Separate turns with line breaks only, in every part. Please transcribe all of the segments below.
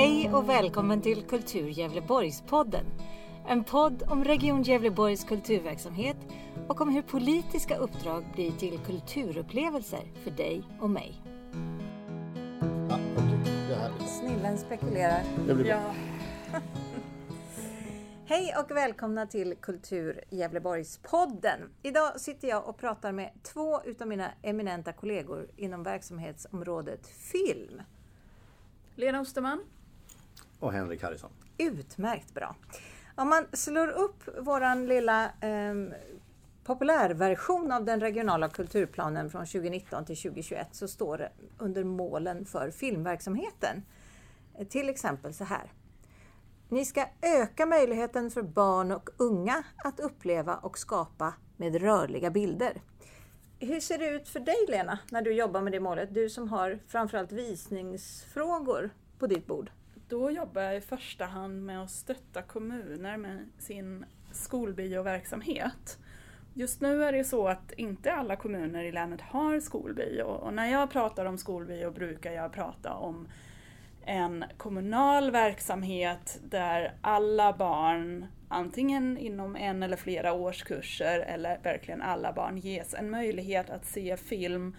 Hej och välkommen till Kultur Gävleborgspodden. En podd om Region Gävleborgs kulturverksamhet och om hur politiska uppdrag blir till kulturupplevelser för dig och mig.
Ja, här
Snillen spekulerar.
det blir bra.
Ja,
Hej och välkomna till Kultur Gävleborgspodden. Idag sitter jag och pratar med två utav mina eminenta kollegor inom verksamhetsområdet film.
Lena Osterman.
Och Henrik Harrison.
Utmärkt bra. Om man slår upp våran lilla eh, populärversion av den regionala kulturplanen från 2019 till 2021 så står det under målen för filmverksamheten. Till exempel så här. Ni ska öka möjligheten för barn och unga att uppleva och skapa med rörliga bilder. Hur ser det ut för dig Lena, när du jobbar med det målet? Du som har framförallt visningsfrågor på ditt bord.
Då jobbar jag i första hand med att stötta kommuner med sin skolbioverksamhet. Just nu är det så att inte alla kommuner i länet har skolbio och när jag pratar om skolbio brukar jag prata om en kommunal verksamhet där alla barn, antingen inom en eller flera årskurser eller verkligen alla barn, ges en möjlighet att se film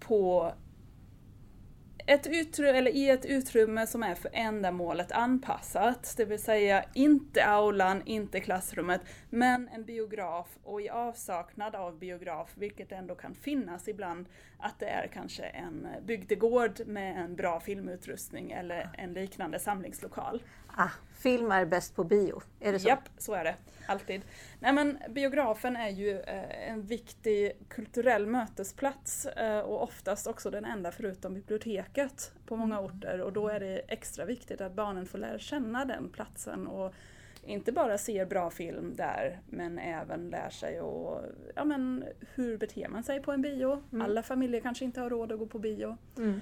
på ett utrymme, eller i ett utrymme som är för ändamålet anpassat, det vill säga inte aulan, inte klassrummet, men en biograf och i avsaknad av biograf, vilket ändå kan finnas ibland, att det är kanske en bygdegård med en bra filmutrustning eller en liknande samlingslokal.
Ah, film är bäst på bio, är det så?
Japp, så är det. Alltid. Nej men biografen är ju eh, en viktig kulturell mötesplats eh, och oftast också den enda förutom biblioteket på många orter och då är det extra viktigt att barnen får lära känna den platsen och inte bara ser bra film där men även lär sig och, ja, men, hur beter man sig på en bio. Alla familjer kanske inte har råd att gå på bio.
Mm.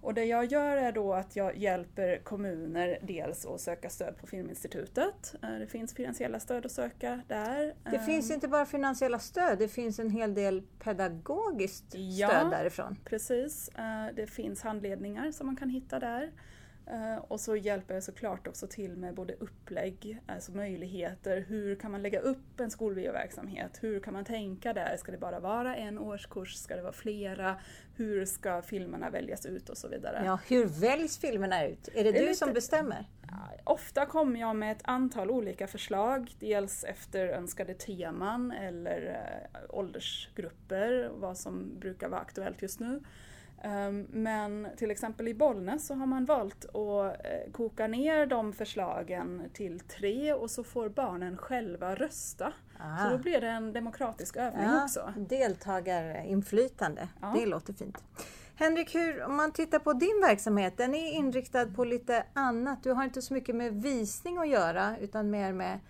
Och det jag gör är då att jag hjälper kommuner dels att söka stöd på Filminstitutet. Eh, Det finns finansiella stöd att söka där.
Det
Eh,
finns inte bara finansiella stöd, det finns en hel del pedagogiskt
Ja.
stöd därifrån.
Precis. Eh, Det finns handledningar som man kan hitta där. Eh, Och så hjälper jag såklart också till med både upplägg, alltså möjligheter, hur kan man lägga upp en skolbioverksamhet? Hur kan man tänka där? Ska det bara vara en årskurs? Ska det vara flera? Hur ska filmerna väljas ut och så vidare?
Ja, hur väljs filmerna ut? Är det,
Det är
du
lite-
som bestämmer?
Ofta kommer jag med ett antal olika förslag, dels efter önskade teman eller eh, åldersgrupper, vad som brukar vara aktuellt just nu. Ehm, Men till exempel i Bollnäs så har man valt att eh, koka ner de förslagen till tre och så får barnen själva rösta.
Ah.
Så då blir det en demokratisk övning
Ja,
också.
deltagarinflytande,
Ja.
det låter fint. Henrik, hur, om man tittar på din verksamhet, den är inriktad på lite annat. Du har inte så mycket med visning att göra utan mer med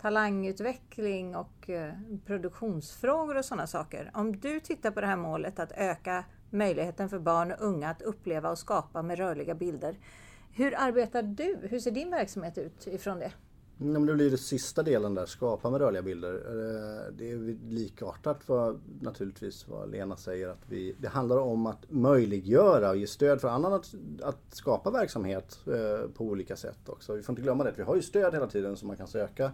talangutveckling och eh, produktionsfrågor och sådana saker. Om du tittar på det här målet att öka möjligheten för barn och unga att uppleva och skapa med rörliga bilder. Hur arbetar du? Hur ser din verksamhet ut ifrån det?
Mm, ja, men det blir den sista delen där, skapa med rörliga bilder. Eh, det är likartat för naturligtvis vad Lena säger. att vi, Det handlar om att möjliggöra och ge stöd för annan att, att skapa verksamhet eh, på olika sätt också. Vi får inte glömma det, vi har ju stöd hela tiden som man kan söka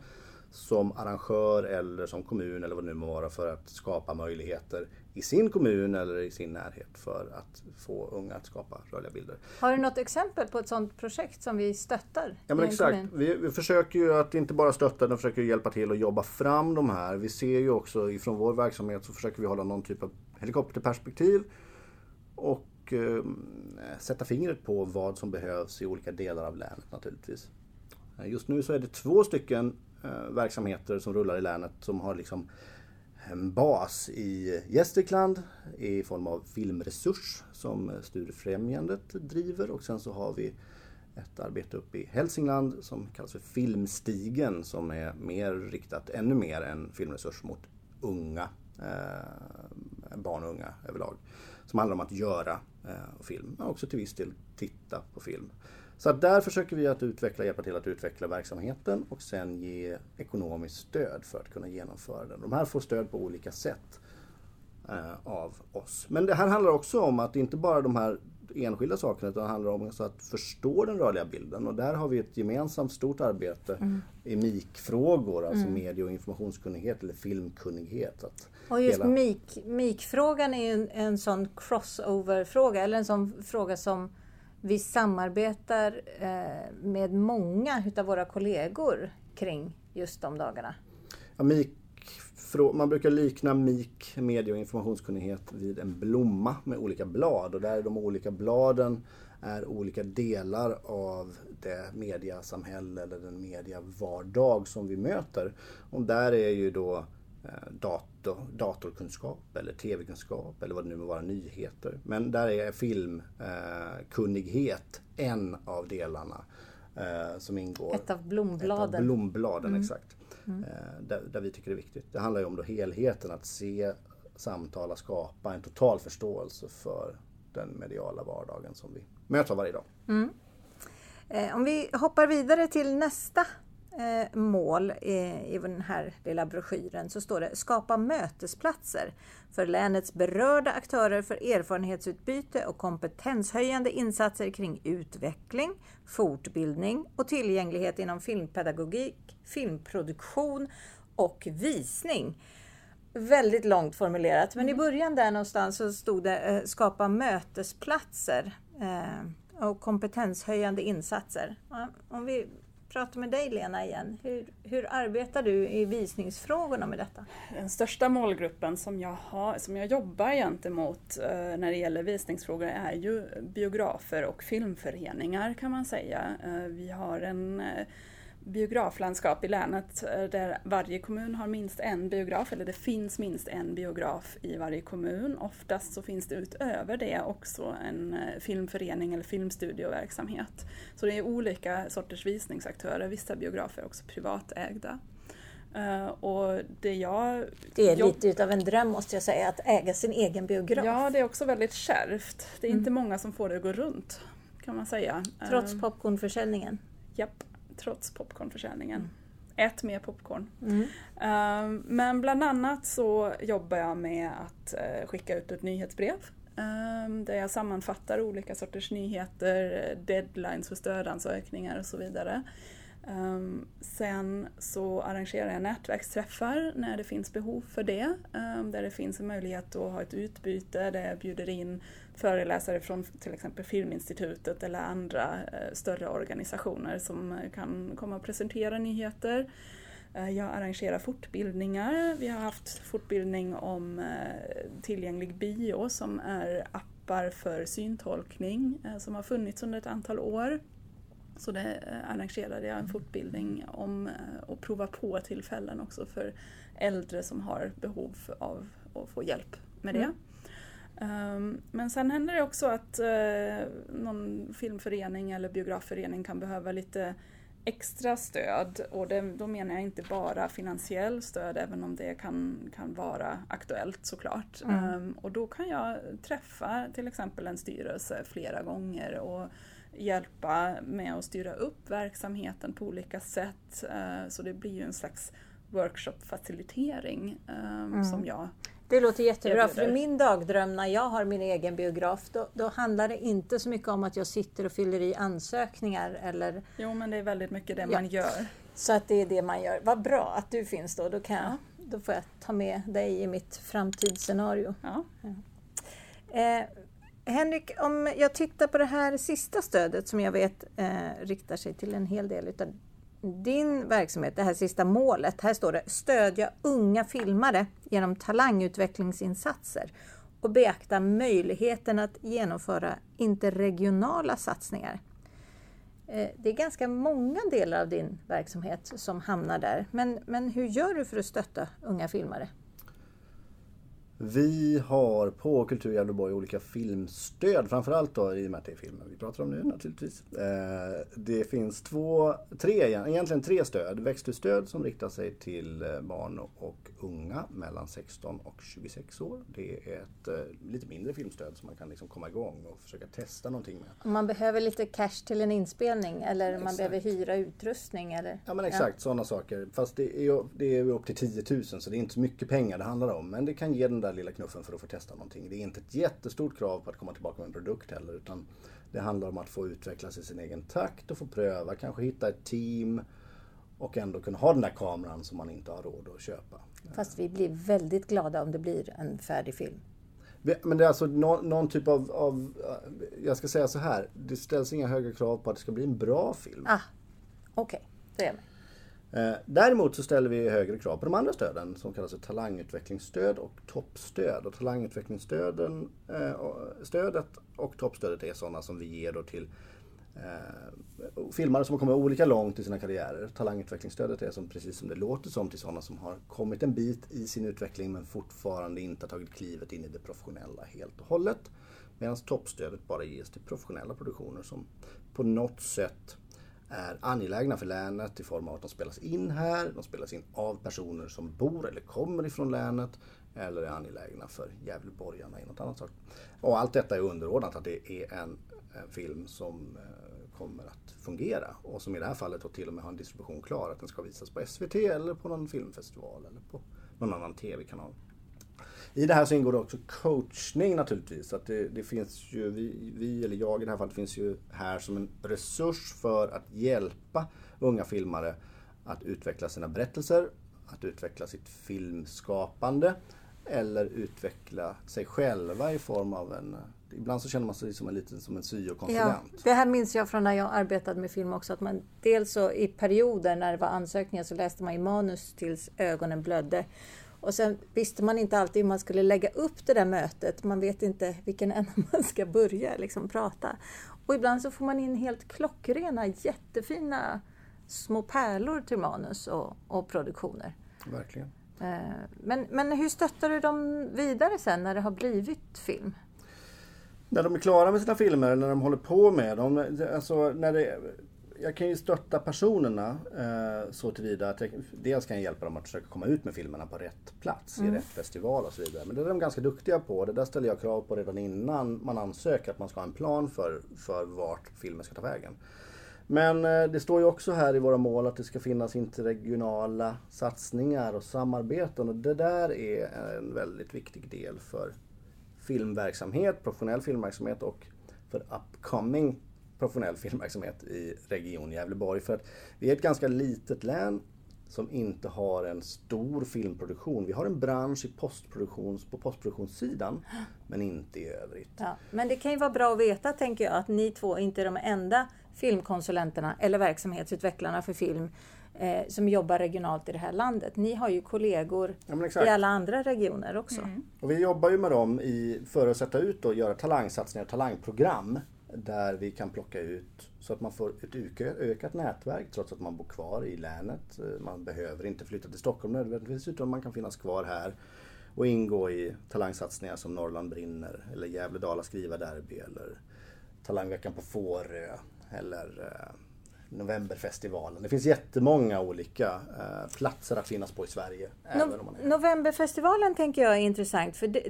som arrangör eller som kommun eller vad det nu må vara för att skapa möjligheter i sin kommun eller i sin närhet för att få unga att skapa rörliga bilder.
Har du något exempel på ett sådant projekt som vi stöttar?
Ja men exakt. Vi, vi försöker ju att inte bara stötta utan försöker hjälpa till att jobba fram de här. Vi ser ju också ifrån vår verksamhet så försöker vi hålla någon typ av helikopterperspektiv och eh, sätta fingret på vad som behövs i olika delar av länet naturligtvis. Eh, just nu så är det två stycken eh, verksamheter som rullar i länet som har liksom en bas i Gästrikland i form av filmresurs som Studiefrämjandet driver och sen så har vi ett arbete uppe i Hälsingland som kallas för Filmstigen som är mer riktat, ännu mer än filmresurs mot unga, eh, barn och unga överlag. Som handlar om att göra eh, film, men också till viss del titta på film. Så där försöker vi att utveckla, hjälpa till att utveckla verksamheten och sen ge ekonomiskt stöd för att kunna genomföra den. De här får stöd på olika sätt eh, av oss. Men det här handlar också om att inte bara de här enskilda sakerna utan det handlar om att förstå den rörliga bilden. Och där har vi ett gemensamt stort arbete mm. i MIK-frågor, alltså mm. medie och informationskunnighet eller filmkunnighet. Att
och just hela... MIK, MIK-frågan är en, en sån crossover-fråga, eller en sån fråga som vi samarbetar eh, med många utav våra kollegor kring just de dagarna.
Ja, MIK man brukar likna MIK, medie och informationskunnighet, vid en blomma med olika blad och där de olika bladen är olika delar av det mediasamhälle eller den mediavardag som vi möter. Och där är ju då eh, datorkunskap eller tv-kunskap eller vad det nu må vara, nyheter. Men där är filmkunnighet en av delarna eh, som ingår.
Ett av blombladen. Ett
av blombladen, mm. exakt. Mm. Eh, där, där, vi tycker det är viktigt. Det handlar ju om då helheten, att se, samtala, skapa en total förståelse för den mediala vardagen som vi möter varje dag. Mm.
Eh, om vi hoppar vidare till nästa eh, mål i, i den här lilla broschyren så står det Skapa mötesplatser för länets berörda aktörer för erfarenhetsutbyte och kompetenshöjande insatser kring utveckling, fortbildning och tillgänglighet inom filmpedagogik, filmproduktion och visning. Väldigt långt formulerat, men i mm. början där någonstans så stod det eh, skapa mötesplatser eh, och kompetenshöjande insatser. Om vi prata med dig Lena igen. Hur, hur arbetar du i visningsfrågorna med detta?
Den största målgruppen som jag, har, som jag jobbar gentemot eh, när det gäller visningsfrågor är ju biografer och filmföreningar kan man säga. Eh, vi har en eh, biograflandskap i länet eh, där varje kommun har minst en biograf, eller det finns minst en biograf i varje kommun. Oftast så finns det utöver det också en eh, filmförening eller filmstudioverksamhet. Så det är olika sorters visningsaktörer, vissa biografer är också privatägda. Uh, och det, jag,
det är lite utav en dröm måste jag säga, att äga sin egen biograf.
Ja, det är också väldigt kärvt. Det är mm. inte många som får det att gå runt, kan man säga.
Trots popcornförsäljningen?
Japp trots popcornförsäljningen. Mm. Ät mer popcorn. Mm. Uh, men bland annat så jobbar jag med att uh, skicka ut ett nyhetsbrev uh, där jag sammanfattar olika sorters nyheter, deadlines för stödansökningar och så vidare. Um, sen så arrangerar jag nätverksträffar när det finns behov för det. Där det finns en möjlighet att ha ett utbyte där jag bjuder in föreläsare från till exempel Filminstitutet eller andra eh, större organisationer som eh, kan komma och presentera nyheter. Eh, jag arrangerar fortbildningar. Vi har haft fortbildning om tillgänglig bio som är appar för syntolkning som har funnits under ett antal år. Så det arrangerade jag en fortbildning om och prova på tillfällen också för äldre som har behov av att få hjälp med det. Mm. Um, men sen händer det också att uh, någon filmförening eller biografförening kan behöva lite extra stöd och det, då menar jag inte bara finansiell stöd även om det kan, kan vara aktuellt såklart. Mm. Um, och då kan jag träffa till exempel en styrelse flera gånger och hjälpa med att styra upp verksamheten på olika sätt. Eh, så det blir ju en slags workshop-facilitering ehm, mm. som jag
det låter jättebra, för i min dagdröm när jag har min egen biograf, då, då, handlar det inte så mycket om att jag sitter och fyller i ansökningar eller...
Jo, men det är väldigt mycket det ja. man gör.
Så att det är det man gör. Vad bra att du finns då, då, kan jag, då får jag ta med dig i mitt framtidsscenario. Ja. ja. Eh, Henrik, om jag tittar på det här sista stödet som jag vet eh, riktar sig till en hel del utav din verksamhet, det här sista målet. Här står det stödja unga filmare genom talangutvecklingsinsatser och beakta möjligheten att genomföra interregionala satsningar. Eh, det är ganska många delar av din verksamhet som hamnar där. Men, men hur gör du för att stötta unga filmare?
Vi har på Kultur Gävleborg olika filmstöd, framförallt då i och med att det är filmen vi pratar om nu naturligtvis. Eh, det finns två, tre, egentligen tre stöd. Växthusstöd som riktar sig till eh, barn och unga mellan 16 och 26 år. Det är ett eh, lite mindre filmstöd som man kan liksom komma igång och försöka testa någonting med.
Man behöver lite cash till en inspelning eller exakt. man behöver hyra utrustning? Eller?
Ja men exakt, ja. sådana saker. Fast det är, det är upp till 10 000 så det är inte så mycket pengar det handlar om. Men det kan ge den där lilla knuffen för att få testa någonting. Det är inte ett jättestort krav på att komma tillbaka med en produkt heller utan det handlar om att få utvecklas i sin egen takt och få pröva, kanske hitta ett team och ändå kunna ha den där kameran som man inte har råd att köpa.
Fast vi blir väldigt glada om det blir en färdig film.
Men det är alltså någon, någon typ av, av, jag ska säga så här, det ställs inga höga krav på att det ska bli en bra film.
Ah, Okej, okay. det är med.
Eh, däremot så ställer vi högre krav på de andra stöden som kallas för talangutvecklingsstöd och toppstöd. Och talangutvecklingsstöden, eh, stödet och toppstödet är sådana som vi ger då till eh, filmare som har kommit olika långt i sina karriärer. Talangutvecklingsstödet är som, precis som det låter som till sådana som har kommit en bit i sin utveckling men fortfarande inte har tagit klivet in i det professionella helt och hållet. Medan toppstödet bara ges till professionella produktioner som på något sätt är angelägna för länet i form av att de spelas in här, de spelas in av personer som bor eller kommer ifrån länet eller är angelägna för Gävleborgarna i något annat sak. Och allt detta är underordnat att det är en, en film som eh, kommer att fungera och som i det här fallet då till och med har en distribution klar att den ska visas på SVT eller på någon filmfestival eller på någon annan TV-kanal. I det här så ingår det också coachning naturligtvis. Att det, det finns ju, vi, vi, eller jag i det här fallet, finns ju här som en resurs för att hjälpa unga filmare att utveckla sina berättelser, att utveckla sitt filmskapande eller utveckla sig själva i form av en Ibland så känner man sig som en liten som en syokonsulent.
Ja, det här minns jag från när jag arbetade med film också. Att man, dels så i perioder när det var ansökningar så läste man i manus tills ögonen blödde. Och sen visste man inte alltid hur man skulle lägga upp det där mötet. Man vet inte vilken ända man ska börja liksom, prata. Och ibland så får man in helt klockrena, jättefina små pärlor till manus och, och produktioner.
Verkligen.
Eh, men, men hur stöttar du dem vidare sen när det har blivit film?
När de är klara med sina filmer, när de håller på med dem. Alltså när det, jag kan ju stötta personerna eh, så tillvida att jag dels kan jag hjälpa dem att försöka komma ut med filmerna på rätt plats mm. i rätt festival och så vidare. Men det är de ganska duktiga på. Det där ställer jag krav på redan innan man ansöker att man ska ha en plan för, för vart filmen ska ta vägen. Men eh, det står ju också här i våra mål att det ska finnas interregionala satsningar och samarbeten och det där är en väldigt viktig del för filmverksamhet, professionell filmverksamhet och för upcoming professionell filmverksamhet i Region Gävleborg. För att vi är ett ganska litet län som inte har en stor filmproduktion. Vi har en bransch i postproduktions, på postproduktionssidan men inte i övrigt.
Ja, men det kan ju vara bra att veta tänker jag att ni två inte är de enda filmkonsulenterna eller verksamhetsutvecklarna för film eh, som jobbar regionalt i det här landet. Ni har ju kollegor ja, i alla andra regioner också. Mm.
Och vi jobbar ju med dem i, för att sätta ut och göra talangsatsningar och talangprogram där vi kan plocka ut så att man får ett ökat nätverk trots att man bor kvar i länet. Eh, man behöver inte flytta till Stockholm nödvändigtvis utan man kan finnas kvar här och ingå i talangsatsningar som Norrland brinner eller Gävle-Dala skrivarderby eller Talangveckan på Fårö eller eh, Novemberfestivalen. Det finns jättemånga olika eh, platser att finnas på i Sverige.
No Novemberfestivalen tänker jag är intressant för det,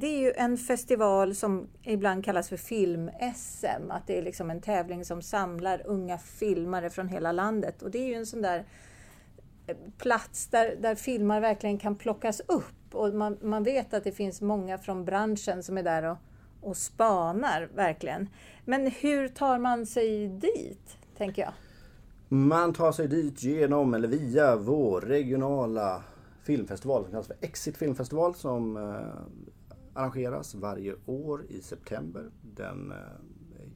det, är ju en festival som ibland kallas för film-SM. Att det är liksom en tävling som samlar unga filmare från hela landet. Och det är ju en sån där eh, plats där, där filmar verkligen kan plockas upp. Och man, man vet att det finns många från branschen som är där och, och spanar verkligen. Men hur tar man sig dit, tänker jag?
Man tar sig dit genom eller via vår regionala filmfestival som kallas för Exit filmfestival som eh, arrangeras varje år i september. Den eh,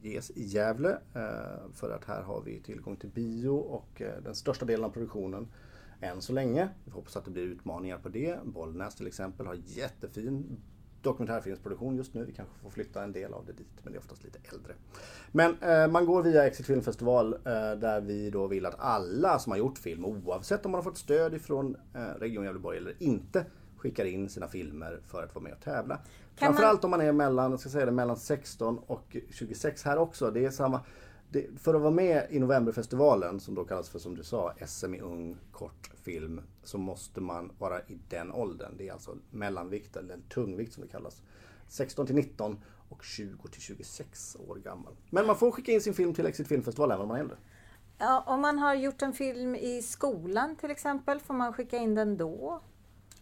ges i Gävle eh, för att här har vi tillgång till bio och eh, den största delen av produktionen än så länge. Vi hoppas att det blir utmaningar på det. Bollnäs till exempel har jättefin dokumentärfilmsproduktion just nu. Vi kanske får flytta en del av det dit, men det är oftast lite äldre. Men eh, man går via Exit Filmfestival eh, där vi då vill att alla som har gjort film, oavsett om man har fått stöd ifrån eh, Region Gävleborg eller inte, skickar in sina filmer för att vara med och tävla. Kan Framförallt man... om man är mellan, ska säga det, mellan 16 och 26 här också. Det är samma det, för att vara med i Novemberfestivalen, som då kallas för som du sa SM i ung kortfilm, så måste man vara i den åldern. Det är alltså mellanvikt eller tungvikt som det kallas. 16 till 19 och 20 till 26 år gammal. Men man får skicka in sin film till Exit Filmfestival även om man är äldre.
Ja, om man har gjort en film i skolan till exempel, får man skicka in den då?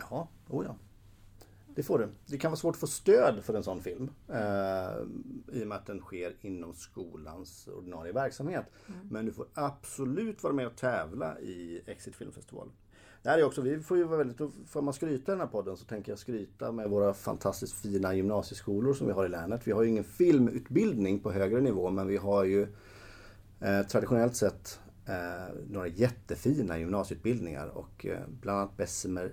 Ja, oh ja. Det får du. Det kan vara svårt att få stöd för en sån film. I och med att den sker inom skolans ordinarie verksamhet. Mm. Men du får absolut vara med och tävla i Exit Filmfestival. Det här är också, vi får ju vara väldigt, får man skryta i den här podden så tänker jag skryta med våra fantastiskt fina gymnasieskolor som vi har i länet. Vi har ju ingen filmutbildning på högre nivå men vi har ju eh, traditionellt sett eh, några jättefina gymnasieutbildningar och eh, bland annat Bessemer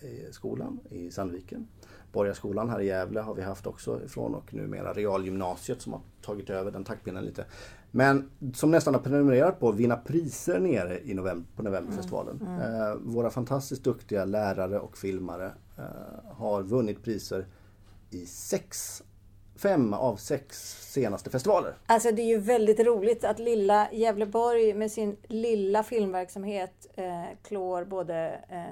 eh, skolan i Sandviken. Borgarskolan här i Gävle har vi haft också ifrån och numera Realgymnasiet som har tagit över den taktpinnen lite. Men som nästan har prenumererat på att vinna priser nere i november, på Novemberfestivalen. Mm. Mm. Eh, våra fantastiskt duktiga lärare och filmare eh, har vunnit priser i sex fem av sex senaste festivaler.
Alltså det är ju väldigt roligt att lilla Gävleborg med sin lilla filmverksamhet eh, klår både eh,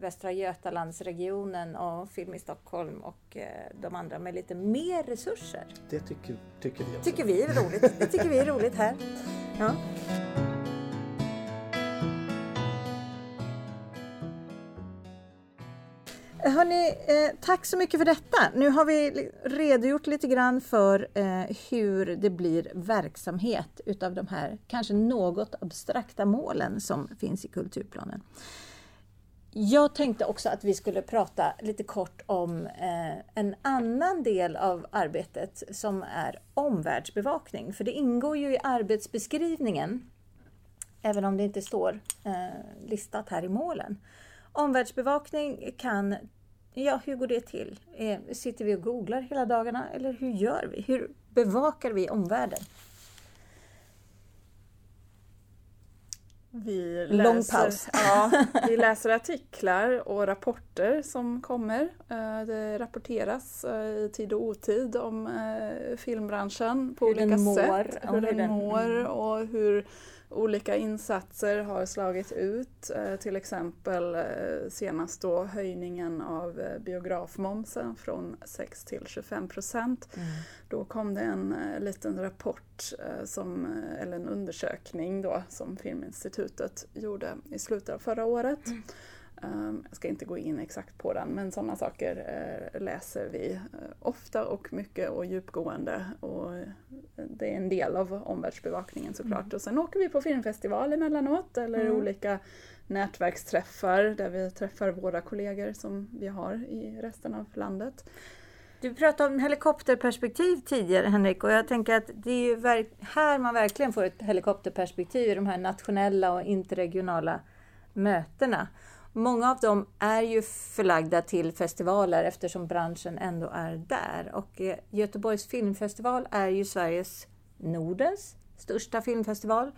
Västra Götalandsregionen och Film i Stockholm och eh, de andra med lite mer resurser.
Det tycker, tycker vi
också. tycker vi är roligt. Det tycker vi är roligt här. Ja. Hörni, eh, tack så mycket för detta. Nu har vi redogjort lite grann för eh, hur det blir verksamhet utav de här kanske något abstrakta målen som finns i kulturplanen. Jag tänkte också att vi skulle prata lite kort om eh, en annan del av arbetet som är omvärldsbevakning. För det ingår ju i arbetsbeskrivningen, även om det inte står eh, listat här i målen. Omvärldsbevakning kan, ja hur går det till? Eh, sitter vi och googlar hela dagarna eller hur gör vi? Hur bevakar vi omvärlden?
Vi läser, ja, vi läser artiklar och rapporter som kommer. Eh, det rapporteras eh, i tid och otid om filmbranschen på hur olika sätt. Hur den, den mår mm. och hur olika insatser har slagit ut. Eh, till exempel eh, senast då höjningen av eh, biografmomsen från 6 till 25 procent. Mm. Då kom det en liten rapport, som, eller en undersökning då, som Filminstitutet gjorde i slutet av förra året. Mm. Ehm, jag ska inte gå in exakt på den, men sådana saker eh, läser vi eh, ofta och mycket och djupgående. Och eh, det är en del av omvärldsbevakningen såklart. Mm. Och sen åker vi på filmfestival emellanåt eller mm. olika nätverksträffar där vi träffar våra kollegor som vi har i resten av landet.
Du pratade om helikopterperspektiv tidigare Henrik och jag tänker att det är ju här man verkligen får ett helikopterperspektiv i de här nationella och interregionala mötena. Många av dem är ju förlagda till festivaler eftersom branschen ändå är där. Och eh, Göteborgs filmfestival är ju Sveriges, Nordens största filmfestival.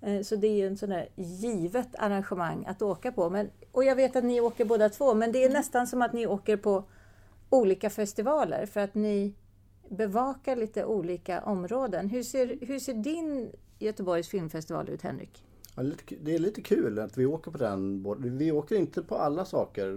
Eh, så det är ju en sån där givet arrangemang att åka på. Men, och jag vet att ni åker båda två, men det är mm. nästan som att ni åker på olika festivaler för att ni bevakar lite olika områden. Hur ser, hur ser din Göteborgs filmfestival ut, Henrik?
Det är lite kul att vi åker på den. Vi åker inte på alla saker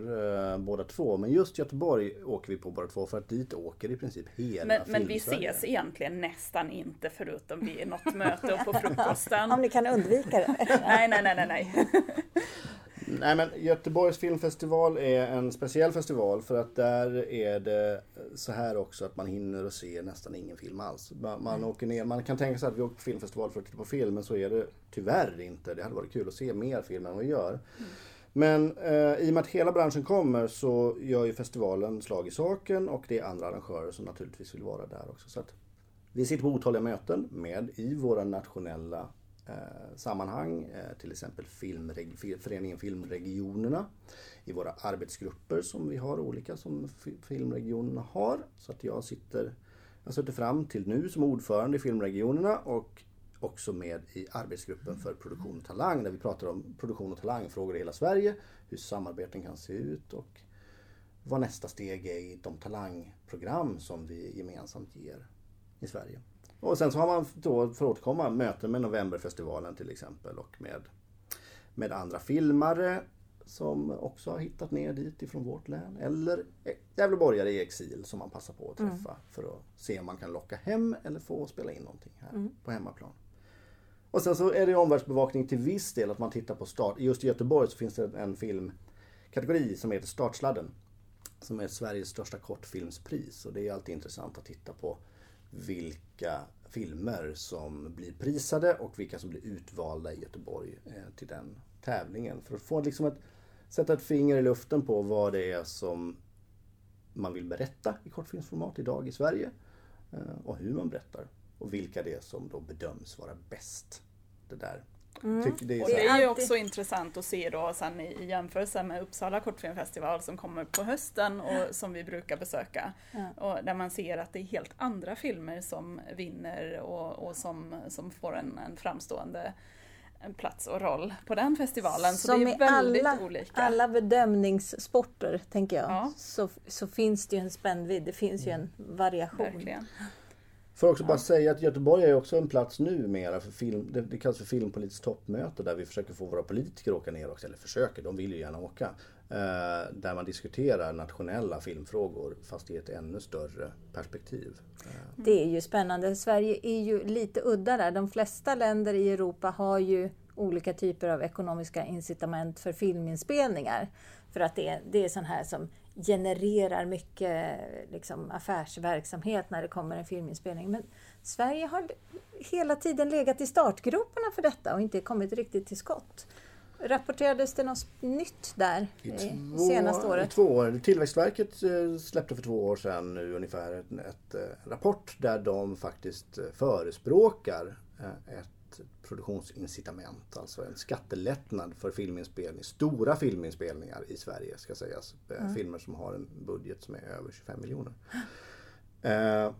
eh, båda två. Men just Göteborg åker vi på båda två för att dit åker i princip hela
Men, men vi ses egentligen nästan inte förutom vid något möte och på frukosten.
Om ni kan undvika det.
nej, nej, nej, nej. nej.
Nej men Göteborgs filmfestival är en speciell festival för att där är det så här också att man hinner och se nästan ingen film alls. Man, man mm. åker ner, man kan tänka sig att vi åker på filmfestival för att titta på film men så är det tyvärr inte. Det hade varit kul att se mer film än vad vi gör. Mm. Men eh, i och med att hela branschen kommer så gör ju festivalen slag i saken och det är andra arrangörer som naturligtvis vill vara där också. Så att vi sitter på otaliga möten med i våra nationella Eh, sammanhang, eh, till exempel filmreg föreningen Filmregionerna, i våra arbetsgrupper som vi har olika som filmregionerna har. Så att jag sitter, jag sitter fram till nu som ordförande i filmregionerna och också med i arbetsgruppen för produktion och talang där vi pratar om produktion och talangfrågor i hela Sverige, hur samarbeten kan se ut och vad nästa steg är i de talangprogram som vi gemensamt ger i Sverige. Och sen så har man då, för att återkomma, möten med Novemberfestivalen till exempel och med, med andra filmare som också har hittat ner dit ifrån vårt län. Eller Gävleborgare i exil som man passar på att mm. träffa mm. för att se om man kan locka hem eller få spela in någonting här mm. på hemmaplan. Och sen så är det omvärldsbevakning till viss del att man tittar på start. Just i Göteborg så finns det en filmkategori som heter Startsladden. som är Sveriges största kortfilmspris och det är alltid intressant att titta på vilka filmer som blir prisade och vilka som blir utvalda i Göteborg eh, till den tävlingen. För att få liksom ett, sätta ett finger i luften på vad det är som man vill berätta i kortfilmsformat idag i Sverige eh, och hur man berättar och vilka det är som då bedöms vara bäst. Det där
Mm. Det, är och det är ju också intressant att se då sen i jämförelse med Uppsala kortfilmfestival som kommer på hösten och som vi brukar besöka. Ja. Och där man ser att det är helt andra filmer som vinner och, och som, som får en, en framstående plats och roll på den festivalen. Så
Som
det är väldigt
alla,
olika.
alla bedömningssporter, tänker jag, ja. så, så finns det ju en spännvidd, det finns ju en variation.
Verkligen.
Får också ja. bara säga att Göteborg är också en plats numera för film, det, det kallas för filmpolitiskt toppmöte där vi försöker få våra politiker att åka ner också, eller försöker, de vill ju gärna åka. Eh, där man diskuterar nationella filmfrågor fast i ett ännu större perspektiv.
Eh. Det är ju spännande. Sverige är ju lite udda där. De flesta länder i Europa har ju olika typer av ekonomiska incitament för filminspelningar. För att det är, det är sån här som genererar mycket liksom, affärsverksamhet när det kommer en filminspelning. Men Sverige har hela tiden legat i startgroparna för detta och inte kommit riktigt till skott. Rapporterades det något nytt där I två, senaste året?
I två år. Tillväxtverket eh, släppte för två år sedan nu ungefär ett, ett, eh, rapport där de faktiskt eh, förespråkar ett produktionsincitament, alltså en skattelättnad för filminspelning, stora filminspelningar i Sverige ska sägas. Mm. Filmer som har en budget som är över 25 miljoner. Eh,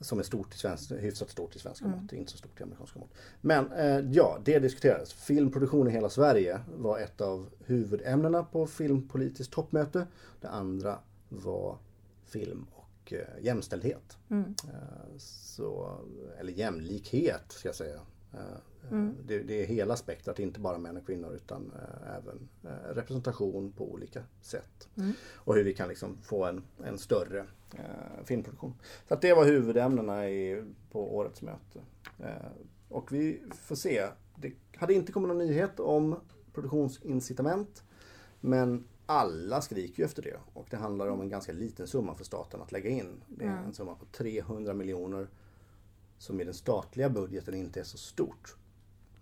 som är stort i svensk, hyfsat stort i svenska mm. mått, inte så stort i amerikanska mått. Men eh, ja, det diskuterades. Filmproduktion i hela Sverige var ett av huvudämnena på filmpolitiskt toppmöte. Det andra var film och eh, jämställdhet. Mm. Eh, så, eller jämlikhet ska jag säga. Eh, mm. Det, det, är hela spektrat, inte bara män och kvinnor utan även representation på olika sätt. Mm. Och hur vi kan liksom få en, en större filmproduktion. Så att det var huvudämnena i, på årets möte. och vi får se. Det hade inte kommit någon nyhet om produktionsincitament. Men alla skriker ju efter det och det handlar om en ganska liten summa för staten att lägga in. Det är mm. en summa på 300 miljoner som i den statliga budgeten inte är så stort.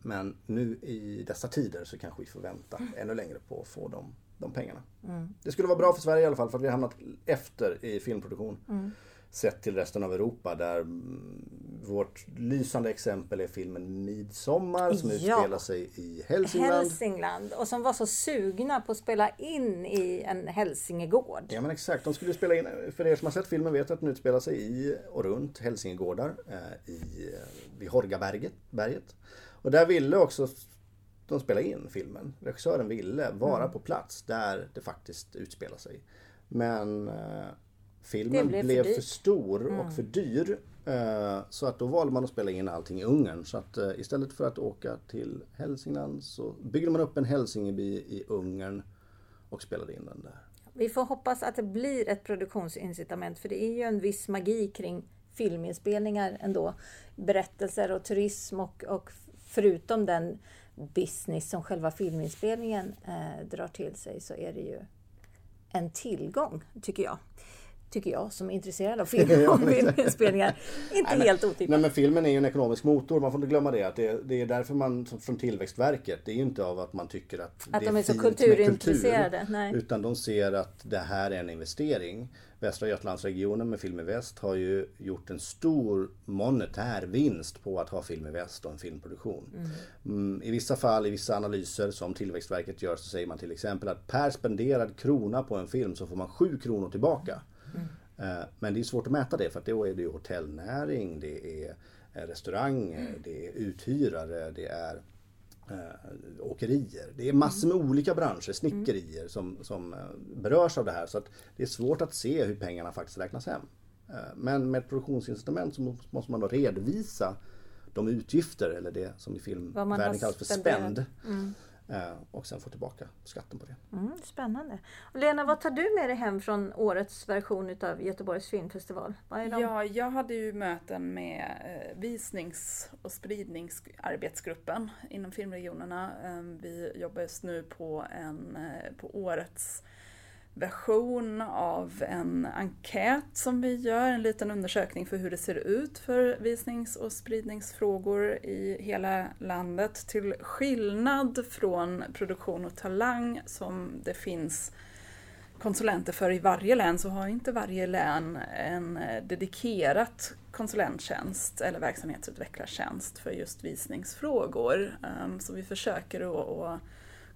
Men nu i dessa tider så kanske vi får vänta mm. ännu längre på att få de, de pengarna. Mm. Det skulle vara bra för Sverige i alla fall för att vi har hamnat efter i filmproduktion. Sett till resten av Europa där mm, vårt lysande exempel är filmen Midsommar som ja. utspelar sig i Hälsingland.
Hälsingland och som var så sugna på att spela in i en hälsingegård.
Ja men exakt, de skulle spela in, för er som har sett filmen vet att den utspelar sig i och runt hälsingegårdar eh, i, eh, vid Horgaberget. Berget. Och där ville också de spela in filmen. Regissören ville vara mm. på plats där det faktiskt utspelar sig. Men eh, filmen blev, blev för, för, stor mm. och för dyr. Eh, så att då valde man att spela in allting i Ungern. Så att eh, istället för att åka till Hälsingland så byggde man upp en Hälsingeby i Ungern och spelade in den där.
Vi får hoppas att det blir ett produktionsincitament för det är ju en viss magi kring filminspelningar ändå. Berättelser och turism och, och förutom den business som själva filminspelningen eh, drar till sig så är det ju en tillgång, tycker jag tycker jag, som är intresserad av film och filminspelningar. Inte nej, helt otippat.
Nej men filmen är ju en ekonomisk motor, man får inte glömma det. Att det, det är därför man från Tillväxtverket, det är ju inte av att man tycker att,
att
det är,
de är så kulturintresserade. Kultur,
nej. Utan de ser att det här är en investering. Västra Götalandsregionen med Film i Väst har ju gjort en stor monetär vinst på att ha Film i Väst och en filmproduktion. Mm. Mm, I vissa fall, i vissa analyser som Tillväxtverket gör så säger man till exempel att per spenderad krona på en film så får man 7 kronor tillbaka. Mm. Men det är svårt att mäta det för att då är det hotellnäring, det är restauranger, mm. det är uthyrare, det är äh, åkerier. Det är massor med olika branscher, snickerier som, som berörs av det här. Så att det är svårt att se hur pengarna faktiskt räknas hem. Men med ett produktionsinstrument så måste man då redovisa de utgifter eller det som i filmvärlden kallas för spänd. Mm. Eh, och sen få tillbaka skatten på det.
Mm, spännande. Och Lena, vad tar du med dig hem från årets version utav Göteborgs filmfestival?
Ja, jag hade ju möten med eh, visnings och spridningsarbetsgruppen inom filmregionerna. Eh, vi jobbar just nu på, en, på årets version av en enkät som vi gör, en liten undersökning för hur det ser ut för visnings och spridningsfrågor i hela landet. Till skillnad från produktion och talang som det finns konsulenter för i varje län så har inte varje län en dedikerat konsulenttjänst eller verksamhetsutvecklartjänst för just visningsfrågor. Ehm, så vi försöker att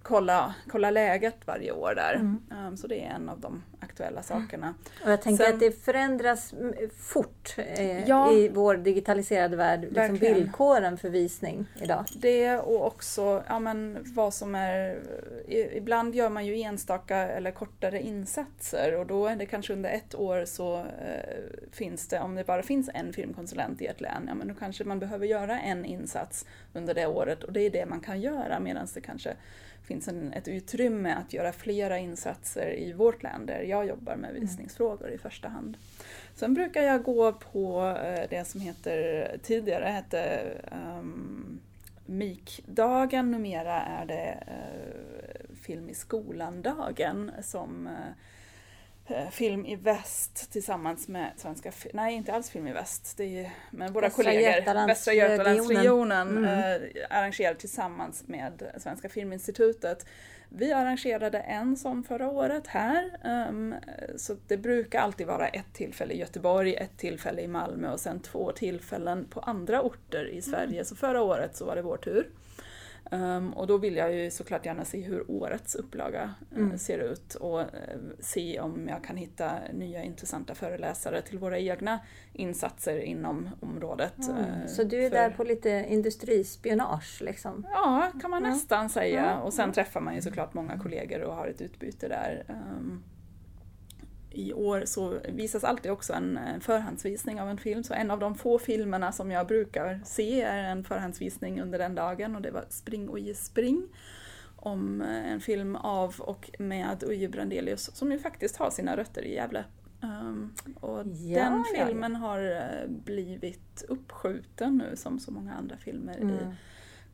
kolla, kolla läget varje år där. Mm. Um, så det är en av de aktuella sakerna.
Och jag tänker Sen, att det förändras fort eh, ja, i vår digitaliserade värld, liksom villkoren för visning idag.
Det och också ja, men vad som är... Ibland gör man ju enstaka eller kortare insatser och då är det kanske under ett år så eh, finns det, om det bara finns en filmkonsulent i ett län, ja men då kanske man behöver göra en insats under det året och det är det man kan göra medan det kanske finns en, ett utrymme att göra flera insatser i vårt län där jag jobbar med mm. visningsfrågor i första hand. Sen brukar jag gå på eh, det som heter, tidigare hette um, MIK-dagen, numera är det uh, Film i skolan-dagen som uh, film i väst tillsammans med Svenska, nej inte alls Film i väst, det är med våra Västra kollegor, Götalands Västra Götalandsregionen mm. eh, arrangerar tillsammans med Svenska Filminstitutet. Vi arrangerade en sån förra året här, um, så det brukar alltid vara ett tillfälle i Göteborg, ett tillfälle i Malmö och sen två tillfällen på andra orter i Sverige. Mm. Så förra året så var det vår tur. Um, och då vill jag ju såklart gärna se hur årets upplaga uh, mm. ser ut och uh, se om jag kan hitta nya intressanta föreläsare till våra egna insatser inom området.
Mm. Uh, så du är för... där på lite industrispionage? Liksom.
Ja, kan man nästan säga. Och sen träffar man ju såklart många kollegor och har ett utbyte där. Um, i år så visas alltid också en förhandsvisning av en film. Så en av de få filmerna som jag brukar se är en förhandsvisning under den dagen och det var Spring Uje spring. Om eh, en film av och med Uje Brandelius som ju faktiskt har sina rötter i Gävle. Um, och ja, den filmen ja, ja. har eh, blivit uppskjuten nu som så många andra filmer mm. i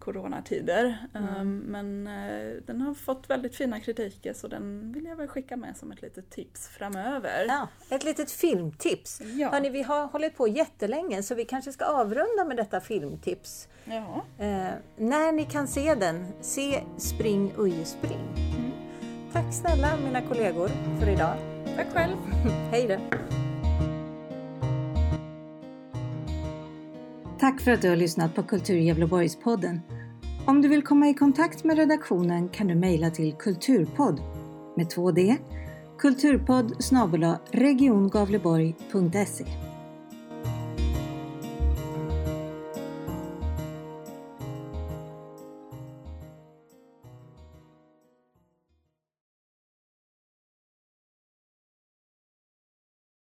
coronatider. Mm. Um, men uh, den har fått väldigt fina kritiker så den vill jag väl skicka med som ett litet tips framöver.
Ja, ett litet filmtips. Ja. Hörrni, vi har hållit på jättelänge så vi kanske ska avrunda med detta filmtips.
Ja.
Uh, när ni kan se den, se Spring Uje Spring. Mm. Tack snälla mina kollegor för idag.
Tack själv.
Hej då. Tack för att du har lyssnat på Kultur Gävleborgspodden. Om du vill komma i kontakt med redaktionen kan du mejla till kulturpodd med 2D kulturpodd regiongavleborg.se